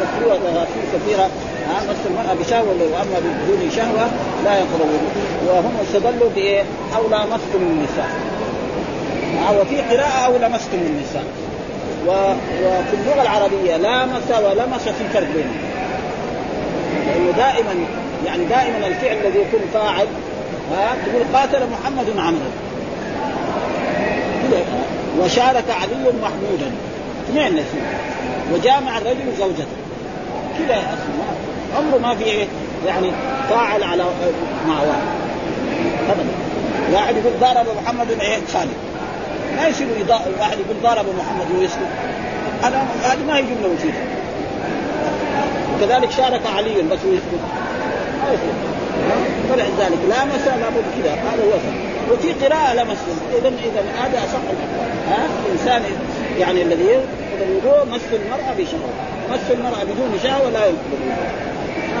مسروعه في كثيرة. مس المرأة بشهوة واما بدون شهوة لا ينقض الوضوء وهم استدلوا بإيه؟ أو لامستم النساء. وفي قراءة أو لمستم النساء. وفي اللغة العربية لامس ولمس في فرق بينهم. لأنه دائما يعني دائما الفعل الذي يكون فاعل ها تقول قاتل محمد عمرو. وشارك علي محمودا. اثنين وجامع الرجل زوجته. كذا يا أخي. عمره ما في إيه يعني فاعل على مع واحد ابدا. واحد يقول ضرب محمد إيه خالد. ما يصير واحد يقول ضرب محمد ويسكت. هذا هذه ما هي جملة مفيدة. وكذلك شارك علي بس ويسكت ما يصير. لا مسا لابد كذا. هذا هو وفي قراءة لمس إذا إذا هذا أصح ها؟ الإنسان يعني الذي ينقض الوضوء مس المرأة بشهوة. مس المرأة بدون شهوة لا ينقض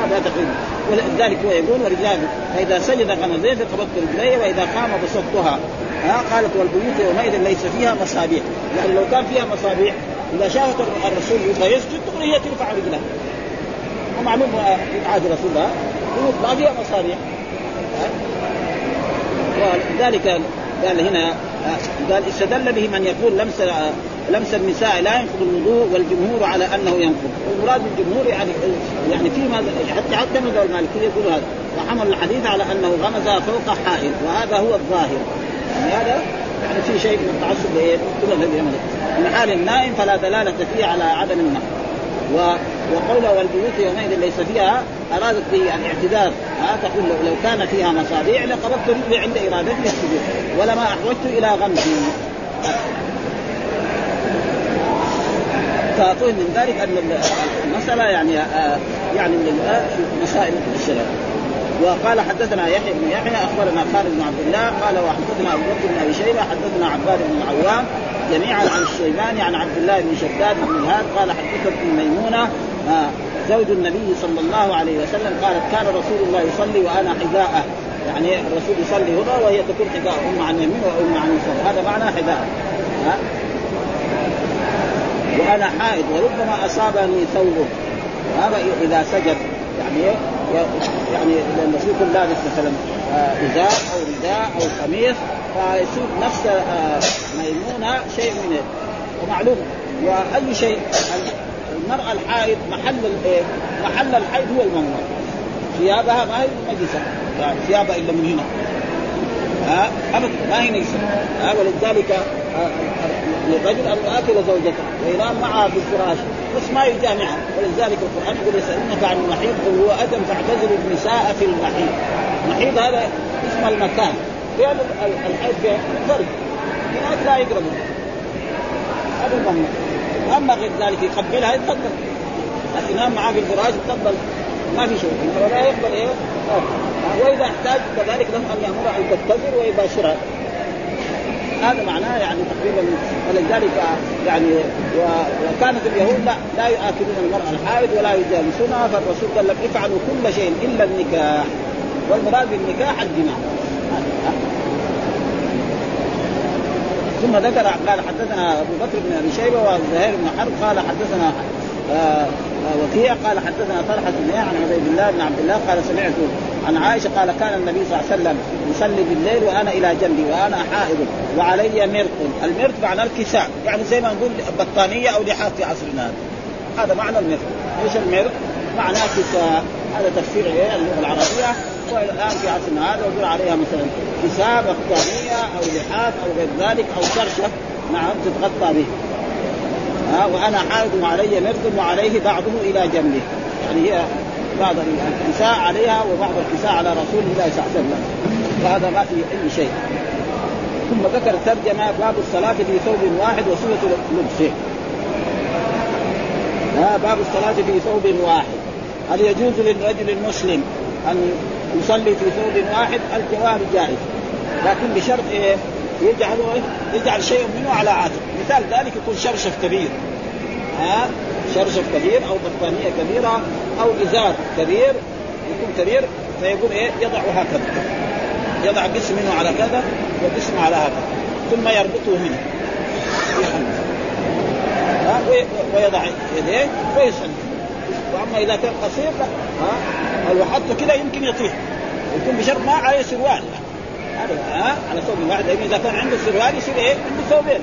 هذا تقريبا ولذلك هو يقول ورجلان فإذا سجد غمزين فقبضت رجليه وإذا قام بسطها. ها؟ قالت والبيوت يومئذ ليس فيها مصابيح. يعني لو كان فيها مصابيح إذا شافت الرسول يبغى يسجد هي ترفع رجلها. ومعلوم في عهد رسول الله ما فيها مصابيح ولذلك قال هنا قال استدل به من يقول لمس لمس النساء لا ينقض الوضوء والجمهور على أنه ينقض، والمراد بالجمهور يعني يعني فيما حتى حتى مذهب المالكيه يقولوا هذا، وحمل الحديث على أنه غمز فوق حائل وهذا هو الظاهر. يعني هذا يعني في شيء من التعصب لايه؟ من حال النائم فلا دلالة فيه على عدم النقض. وقوله والبيوت يومئذ ليس فيها أرادت به الاعتذار. ها تقول لو, كان فيها مصابيح لقبضت رجلي عند إرادتي السجود ولما احوجت إلى غمزي فطول من ذلك أن المسألة يعني آه يعني من مسائل الشرع. وقال حدثنا يحيى بن يحيى أخبرنا خالد بن عبد الله قال وحدثنا ابو بكر بن أبي شيبة حدثنا عباد بن العوام جميعا عن الشيباني عن عبد الله بن شداد بن الهاد قال حدثتني ميمونة آه زوج النبي صلى الله عليه وسلم قالت كان رسول الله يصلي وأنا حذاءه. يعني الرسول يصلي هنا وهي تكون حذاء أم عن يمين وأم عن يسار. هذا معنى حذاء وأنا حائض وربما أصابني ثوب هذا إذا سجد. يعني يعني لأن الرسول لابس مثلا ازار أو رداء أو قميص فيصير نفس ميمونة شيء من ومعلوم. وأي شيء المرأة الحائض محل الايه؟ محل الحيض هو الممنوع ثيابها ما هي نجسه يعني ثيابها إلا من هنا. ها؟ ابدا ما هي نجسة. ولذلك للرجل أن ياكل زوجته. وينام معها في الفراش بس ما يجامعها ولذلك القرآن يقول يسألونك عن المحيط قل هو أدم فاعتزلوا النساء في المحيط المحيط هذا اسم المكان. في الحيض فرد. هناك لا يقربوا ابدا أما غير ذلك يقبلها يتفضل ينام معاه في الفراش يتفضل ما في شيء. ولا يقبل إيه؟ وإذا احتاج كذلك له أن يامر أن تتزر ويباشرها. هذا معناه يعني تقريبا. ولذلك يعني وكانت اليهود لا لا يؤكلون المرأة الحائض ولا يجالسونها فالرسول قال لهم افعلوا كل شيء إلا النكاح. والمراد بالنكاح الجماع ثم ذكر قال حدثنا أبو بكر بن أبي شيبة وزهير بن حرب قال حدثنا آه وكيع قال حدثنا طلحة بن عن عبيد الله بن عبد الله قال سمعت عن عائشة قال كان النبي صلى الله عليه وسلم يصلي بالليل وأنا إلى جنبي وأنا حائض وعلي مرق، المرق معنى الكساء، يعني زي ما نقول بطانية أو لحاف في عصرنا. هذا. هذا معنى المرق، إيش المرق؟ معناه كساء، هذا تفسير اللغة العربية. والان في عصرنا هذا يقول عليها مثلا كساء بطانيه أو لحاف أو غير ذلك أو شرشه نعم تتغطى به. ها وأنا حائض وعلي مرق وعليه بعضه إلى جنبه. يعني هي بعض الكساء عليها وبعض الكساء على رسول الله صلى الله عليه وسلم. فهذا ما في أي شيء. ثم ذكر الترجمة باب الصلاة في ثوب واحد وصلة لبسه. ها باب الصلاة في ثوب واحد. هل يجوز للرجل المسلم أن يصلي في ثوب واحد الجواب جائز. لكن بشرط إيه؟ يجعل يجعل شيء منه على عاتق. مثال ذلك يكون شرشف كبير. ها؟ شرشف كبير أو بطانية كبيرة أو إزار كبير يكون كبير فيقول إيه؟ يضع هكذا. يضع قسم منه على كذا وقسم على هذا ثم يربطه ها؟ ويضع يديه ويصلي. وأما إذا كان قصير لا. ها؟ لو حطه كذا يمكن يطيح. يكون بشرط ما عليه سروال. هذا ها؟ على ثوب واحد. إذا كان عنده سروال يصير إيه؟ عنده ثوبين.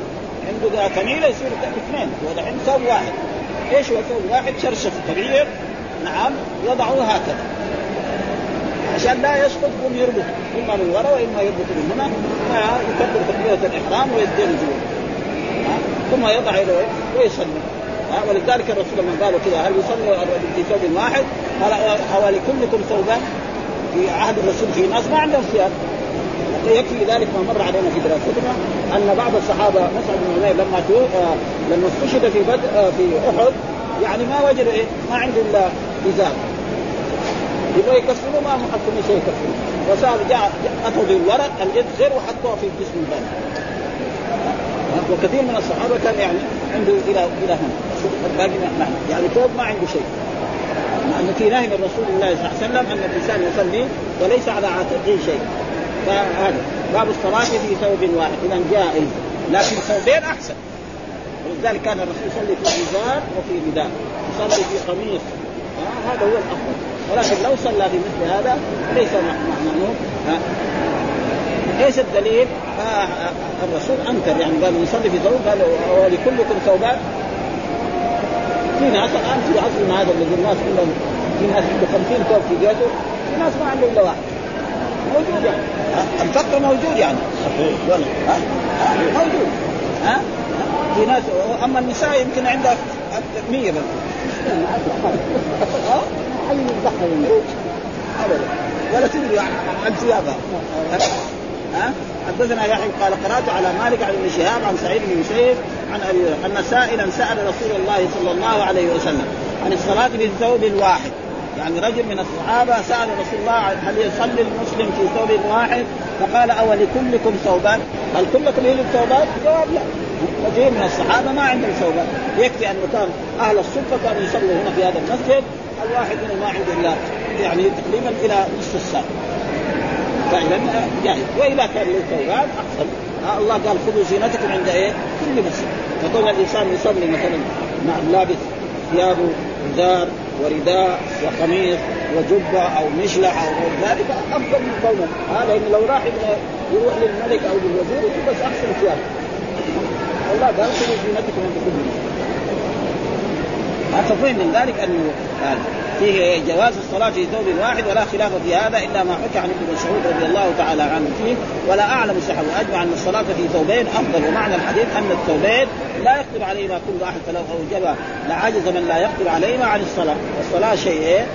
عنده كميلة يصير اثنين. وهذا عنده ثوب واحد. إيش هو ثوب واحد؟ شرشف كبير نعم. يضعه هكذا. عشان لا يسقط يقوم يربط. إما من وراء وإما يربط من هنا. يكبر تكبيرة الإحرام ويديه جوا ثم يضع يده ويصلي. ولذلك الرسول لما قالوا كذا هل يصلي الرجل في ثوب واحد؟ قال حوالي كلكم ثوبان في عهد الرسول في ناس ما عندهم ثياب يكفي ذلك ما مر علينا في دراستنا أن بعض الصحابة مصعب بن عمير لما آه لما استشهد في بدء آه في أحد يعني ما وجد إيه؟ ما عنده إلا ازار يبغى يكفنوا ما حطوا شيء يكفنوا وصار جاء اتوا بالورق الازر وحطوه في جسم الباب وكثير من الصحابة كان يعني عنده إلى إلى هنا. الباقي يعني ثوب ما عنده شيء. لأن في نهي من رسول الله صلى الله عليه وسلم أن الإنسان يصلي وليس على عاتقه شيء. فهذا باب الصلاة في ثوب واحد. إذا جائز لكن ثوبين أحسن. ولذلك كان الرسول يصلي في إزار وفي رداء يصلي في قميص. آه هذا هو الأفضل. ولكن لو صلى بمثل هذا ليس معناه إيش الدليل؟ آه الرسول أنكر يعني قال يصلي في ثوب قال ولكلكم ثوبان. في ناس الآن في عصرنا هذا الذي الناس كلهم في ناس عنده 50 ثوب في جيته في ناس ما عنده إلا واحد. موجود يعني. الفقر موجود يعني. ها؟ موجود. ها؟ في ناس أما النساء يمكن عندها 100 بس. ها؟ حي البحر ابدا. ولا تدري عن ثيابها. ها؟ حدثنا يحيى قال قرأت على مالك عن ابن شهاب عن سعيد بن مسيب عن ابي أن سائلا سأل رسول الله صلى الله عليه وسلم عن الصلاة بالثوب الواحد. يعني رجل من الصحابة سأل رسول الله هل يصلي المسلم في ثوب واحد؟ فقال أو لكلكم ثوبان؟ هل كلكم لي ثوبان؟ جواب لا. كثير من الصحابة ما عندهم ثوبان يكفي انه كان أهل الصفه كانوا يصلوا هنا في هذا المسجد. الواحد منهم ما عنده الا يعني تقريبا إلى نصف الساعة. فإذا جائز وإذا كان له ثوبان احسن الله قال خذوا زينتكم عند إيه؟ كل مسجد. فكون الإنسان يصلي مثلا مع لابس ثيابه ازار ورداء وقميص وجبة أو مشلح أو غير ذلك أفضل من كونه هذا آه لو راح يروح للملك أو للوزير بس احسن ثياب الله قال خذوا زينتكم عند كل مسجد. ففهم من ذلك أنه فيه جواز الصلاة في ثوب واحد ولا خلاف في هذا إلا ما حكى عن ابن مسعود رضي الله تعالى عنه فيه ولا أعلم الصحابه واجمع أن الصلاة في ثوبين أفضل. ومعنى الحديث أن الثوبين لا يقدر عليهما كل احد فلو أوجب لعجز من لا يقدر عليهما عن الصلاة. والصلاه شيء إيه؟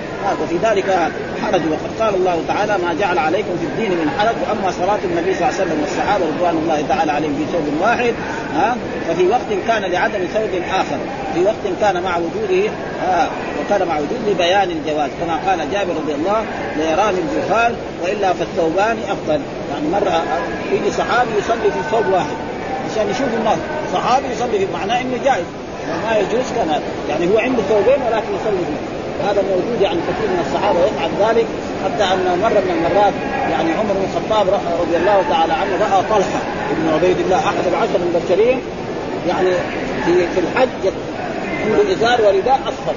وفي ذلك حرج. وقد قال الله تعالى ما جعل عليكم في الدين من حرج. وأما صلاة النبي صلى الله عليه وسلم والصحابة رضوان الله تعالى عليهم في ثوب واحد ها ففي وقت كان لعدم ثوب آخر. في وقت كان مع وجوده ها وكان مع وجود لبيان الجواز. كما قال جابر رضي الله ليراني الجهال وإلا فالثوبان أفضل. يعني مرة يجي صحابي يصلي في ثوب واحد عشان يشوف الناس صحابي يصلي في معناه إنه جائز. ما يجوز كان يعني هو عنده ثوبين ولكن يصلي فيه. هذا موجود يعني كثير من الصحابة يفعل ذلك حتى أن مرة من المرات يعني عمر بن الخطاب رضي الله تعالى عنه رأى طلحة بن عبيد الله أحد العشر المبشرين يعني في في الحج عنده ازار ورداء اصفر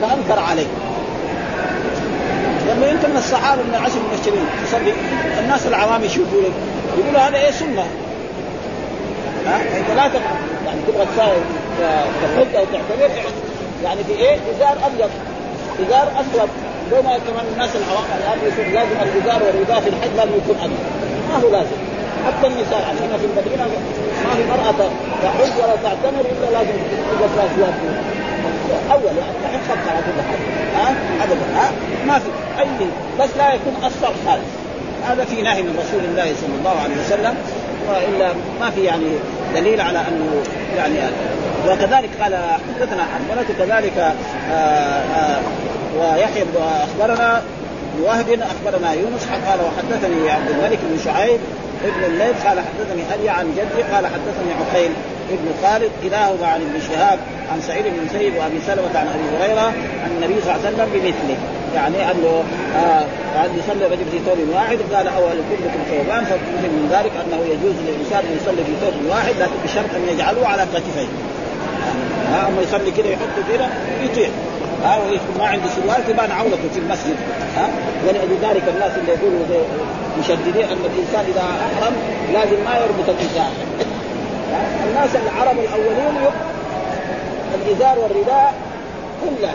فأنكر عليه. لما يمكن من الصحابة من العشر المبشرين تصلي الناس العوام يشوفوا يقولوا هذا إيه سنة؟ ها؟ انت لا يعني تبغى تحج أو تعتبر يعني في إيه؟ ازار أبيض. ازار أسود. لو ما كمان الناس العوام الان يصير لازم الازار والرداء في الحج لازم يكون أبيض. ما هو لازم. حتى النساء عندنا في المدينة ما في مرأة تحج ولا تعتمر إلا لازم تلبس اسود أول يعني ما خط على كل حال. ها؟ أبدا. ها؟ ما في. أي بس لا يكون اصفر خالص هذا في نهي من رسول الله صلى الله عليه وسلم وإلا ما في يعني دليل على أنه يعني وكذلك قال حدثنا حنبلة كذلك آه، آه، ويحيى أخبرنا وهب أخبرنا يونس قال وحدثني عبد الملك بن شعيب ابن الليث قال حدثني ابي عن جدي قال حدثني عقيل ابن خالد كلاهما عن ابن شهاب عن سعيد بن سيد وأبي سلمة عن أبي هريرة عن النبي صلى الله عليه وسلم بمثله. يعني أنه آه يصلي الرجل في ثوب واحد قال أول كلكم ثوبان فمثل من ذلك أنه يجوز للإنسان أن يصلي في ثوب واحد لكن بشرط أن يجعله على كتفيه. ها أما يصلي كذا يحطه كذا يطيع ها ما عنده سروال تبان عورته في المسجد ها. ولذلك الناس اللي يقولوا مشددين أن الإنسان إذا أحرم لازم ما يربط الازار الناس العرب الأولين الإزار والرداء كلها.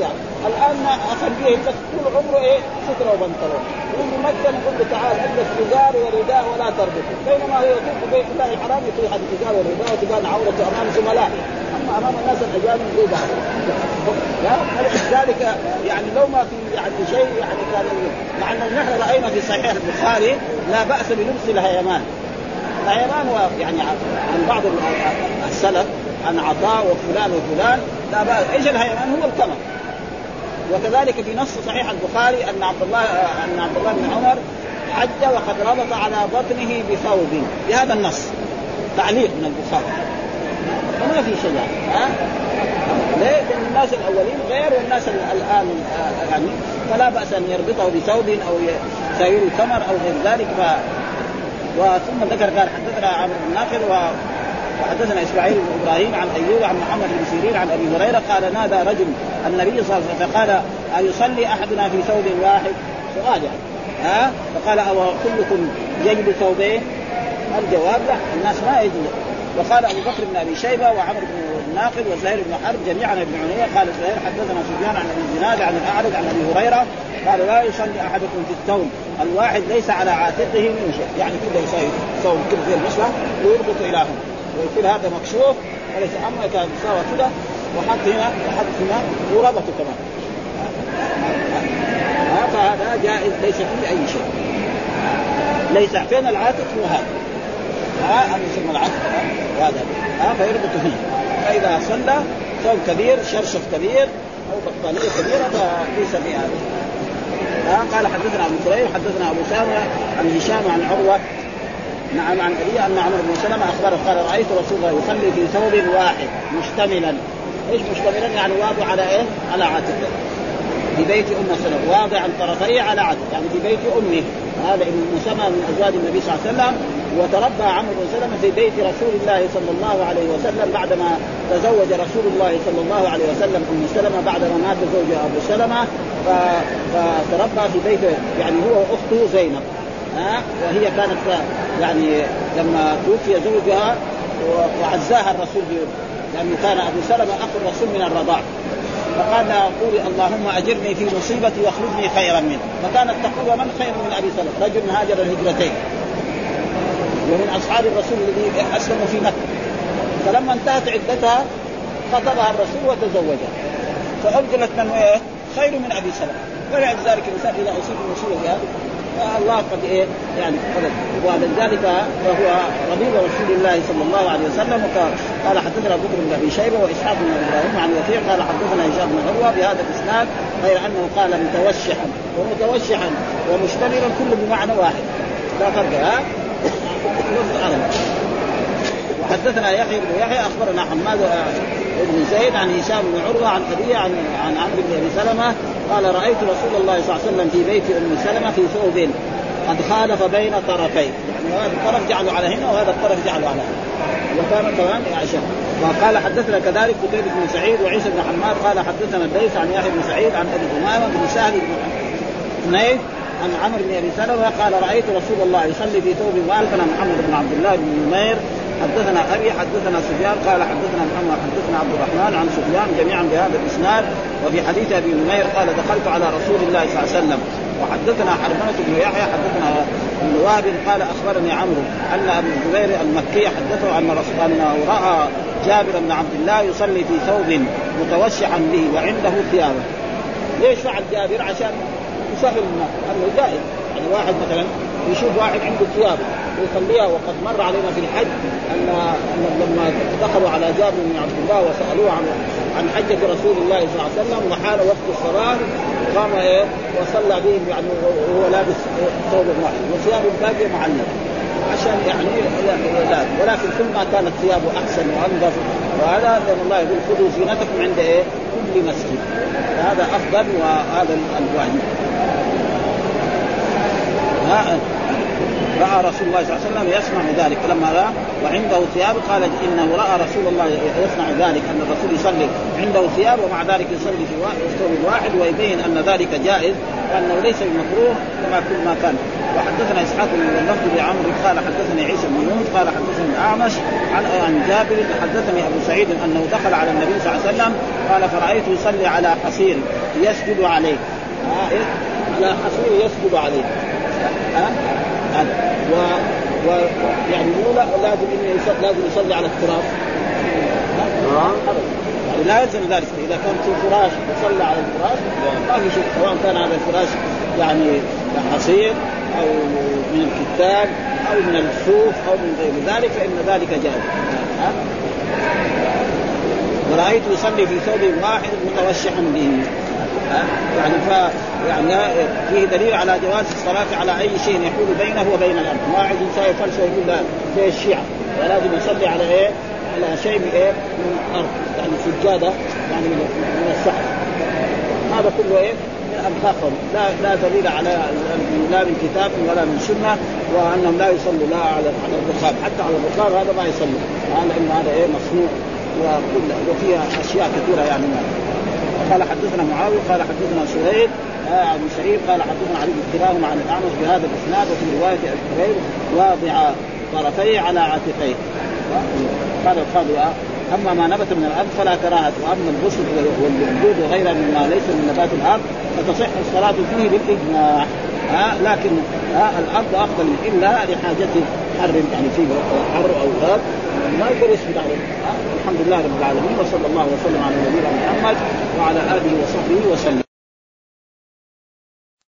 يعني الآن أخليه بس طول عمره إيه؟ سترة وبنطلون. يجي مثلا يقول له تعال البس ازار ورداء ولا تربطه. بينما هو يطوف بيت الله الحرام يطيح الازار والرداء وتبان عورته أمام زملاء. أما أمام الناس الأجانب زي بعض. ذلك يعني لو ما في يعني شيء يعني كان مع ان نحن رأينا في صحيح البخاري لا بأس بلبس الهيمان. الهيمان يعني عن بعض السلف عن عطاء وفلان وفلان. لا بأس. إيش الهيمان؟ هو الكمر وكذلك في نص صحيح البخاري أن عبد الله أن عبد الله بن عمر حج وقد ربط على بطنه بثوب. بهذا النص. تعليق من البخاري. فما في شيء يعني ها؟ ليه؟ لأن الناس الأولين غير والناس الآن يعني فلا بأس أن يربطه بثوب أو يساير ثمر أو غير ذلك. ف وثم ذكر قال حدثنا عمرو بن ناقل وحدثنا إسماعيل بن إبراهيم عن أيوب عن محمد بن سيرين عن أبي هريرة قال نادى رجل النبي صلى الله عليه وسلم فقال أيصلي أحدنا في ثوب واحد؟ سؤال يعني. ها؟ فقال أو كلكم يجد ثوبين؟ الجواب لا الناس ما يجد وقال أبو بكر بن أبي شيبة وعمر بن الناقد وزهير بن حرب جميعا ابن عنيه قال زهير حدثنا سفيان عن أبي الزناد عن الأعرج عن أبي هريرة قال لا يصلي أحدكم في الثوب. الواحد ليس على عاتقه من شيء. يعني كله يصير ثوب كده زي المصلح ويربط إلى هنا ويكون هذا مكشوف وليس اما كان سوى كده وحط هنا وحط هنا وربطه كمان. فهذا جائز ليس فيه أي شيء. ليس فين العاتق؟ هو هذا. ها هذا يسمى العاتق. هذا ها فيربط فيه. فإذا صلى ثوب كبير شرشف كبير أو بطانيه كبيرة فليس في هذا قال حدثنا أبو كريم حدثنا أبو سامه عن هشام عن عروة نعم عن أبي أن عمر بن سلمة أخبره قال رأيت رسول الله يصلي في ثوب واحد مشتملا. إيش مشتملا؟ يعني واضع على إيه؟ على عاتقه في بيت أم سلمة. واضعا طرفيه على عاتقه يعني في بيت أمه. هذا ابن مسمى من أزواج النبي صلى الله عليه وسلم. وتربى عمرو بن سلمة في بيت رسول الله صلى الله عليه وسلم بعدما تزوج رسول الله صلى الله عليه وسلم أم سلمة بعدما مات زوجها أبو سلمة. فتربى في بيت يعني هو وأخته زينب. ها؟ وهي كانت يعني لما توفي زوجها وعزاها الرسول لأنه كان أبو سلمة أخو الرسول من الرضاع. فقال قولي اللهم أجرني في مصيبتي واخلفني خيرا منه. فكانت تقول من خير من أبي سلمة؟ رجل هاجر الهجرتين. ومن أصحاب الرسول الذي اسلموا في مكة. فلما انتهت عدتها خطبها الرسول وتزوجها. فابدلت من إيه؟ خير من أبي سلمة. ولذلك الإنسان إذا أصيب بمصيبه الله قد إيه؟ يعني قد ولذلك وهو ربيب رسول الله صلى الله عليه وسلم قال حدثنا بكر بن أبي شيبة وإسحاق بن إبراهيم عن وكيع قال حدثنا هشام بن عروة بهذا الإسناد غير أنه قال متوشحا ومتوشحا ومشتملا كل بمعنى واحد. لا فرق ها؟ وحدثنا يحيى بن يحيى أخبرنا حماد بن زيد عن هشام بن عروة عن ابيه عن عن عمرو بن أبي سلمة قال رأيت رسول الله صلى الله عليه وسلم في بيت أم سلمة في ثوب قد خالف بين طرفين. يعني هذا الطرف جعله على هنا وهذا الطرف جعله على هنا. وكان كمان عائشة. وقال حدثنا كذلك قتيبة بن سعيد وعيسى بن حماد قال حدثنا الليث عن يحيى بن سعيد عن أبي أمامة بن سهل بن حنيف عن عمرو بن أبي سلمة قال رأيت رسول الله يصلي في ثوب والفا محمد بن عبد الله بن نمير حدثنا أبي حدثنا سفيان قال حدثنا محمد حدثنا عبد الرحمن عن سفيان جميعا بهذا الإسناد وفي حديث أبي نمير قال دخلت على رسول الله صلى الله عليه وسلم وحدثنا حرمنة بن يحيى حدثنا ابن وهب قال أخبرني عمرو أن أبو الزبير المكي حدثه ان رسول انه رأى جابر بن عبد الله يصلي في ثوب متوشحا به وعنده ثيابه ليش فعل جابر؟ عشان يسهل الناس إنه جائز يعني واحد مثلا يشوف واحد عنده ثياب. ويخليها وقد مر علينا في الحج ان أن لما دخلوا على جابر بن عبد الله وسألوه عن عن حجة رسول الله صلى الله عليه وسلم وحال وقت الصلاة قام إيه وصلى بهم يعني وهو لابس ثوب واحد وثيابه الباقية معلقة. عشان يعني لا ولكن كل ما كانت ثيابه أحسن وأنظف وهذا لأن الله يقول خذوا زينتكم عند إيه؟ كل مسجد. هذا أفضل وهذا الواجب. رأى رسول الله صلى الله عليه وسلم يصنع ذلك. فلما رأى وعنده ثياب قال إنه رأى رسول الله يصنع ذلك أن الرسول يصلي. عنده ثياب ومع ذلك يصلي في ثوب واحد ويبين أن ذلك جائز وانه ليس بمكروه كما كل ما كان. وحدثنا إسحاق بن اللفظ بعمرو قال حدثني عيسى بن يونس قال حدثني الاعمش عن عن جابر حدثني أبو سعيد أنه دخل على النبي صلى الله عليه وسلم قال فرايته يصلي على حصير يسجد عليه. آه إيه؟ على حصير يسجد عليه. أه؟ و, و يعني مو لازم إنه يصلي لازم يصلي على التراب يعني لا يلزم ذلك. إذا كان في فراش يصلى على الفراش ما في شيء سواء كان هذا الفراش يعني حصير أو من الكتاب أو من الصوف أو من غير ذلك فإن ذلك جائز. ها؟ ورأيته يصلي في ثوب واحد متوشحا به. يعني ف يعني فيه دليل على جواز الصلاة على أي شيء يحول بينه وبين الأرض، ما عاد إنسان يفلسف يقول لا زي الشيعة. ولازم يصلي على إيه؟ على شيء من إيه؟ من الأرض، يعني سجادة يعني من من السحر. هذا كله؟ من أنفاقهم، لا لا دليل على لا من كتاب ولا من سنة وأنهم لا يصلوا لا على على الرخام، حتى على الرخام هذا ما يصلوا، هذا إنه هذا إيه؟ مصنوع. وكل وفيها أشياء كثيرة يعني. ما قال حدثنا معاوية قال حدثنا سهيل آه عن سعيد قال حدثنا علي بن عن الاعمش بهذا الإسناد وفي رواية ابي واضع طرفيه على عاتقيه. قال القاضي أما ما نبت من الأرض فلا كراهة وأما الغسل والوجود وغيرها مما ليس من نبات الأرض فتصح الصلاة فيه بالإجماع. ها لكن ها الأرض أفضل إلا لحاجة حر يعني فيه حر أو غاب ما يقدر يسجد عليه. الحمد لله رب العالمين وصلى الله وسلم على نبينا محمد وعلى آله وصحبه وسلم.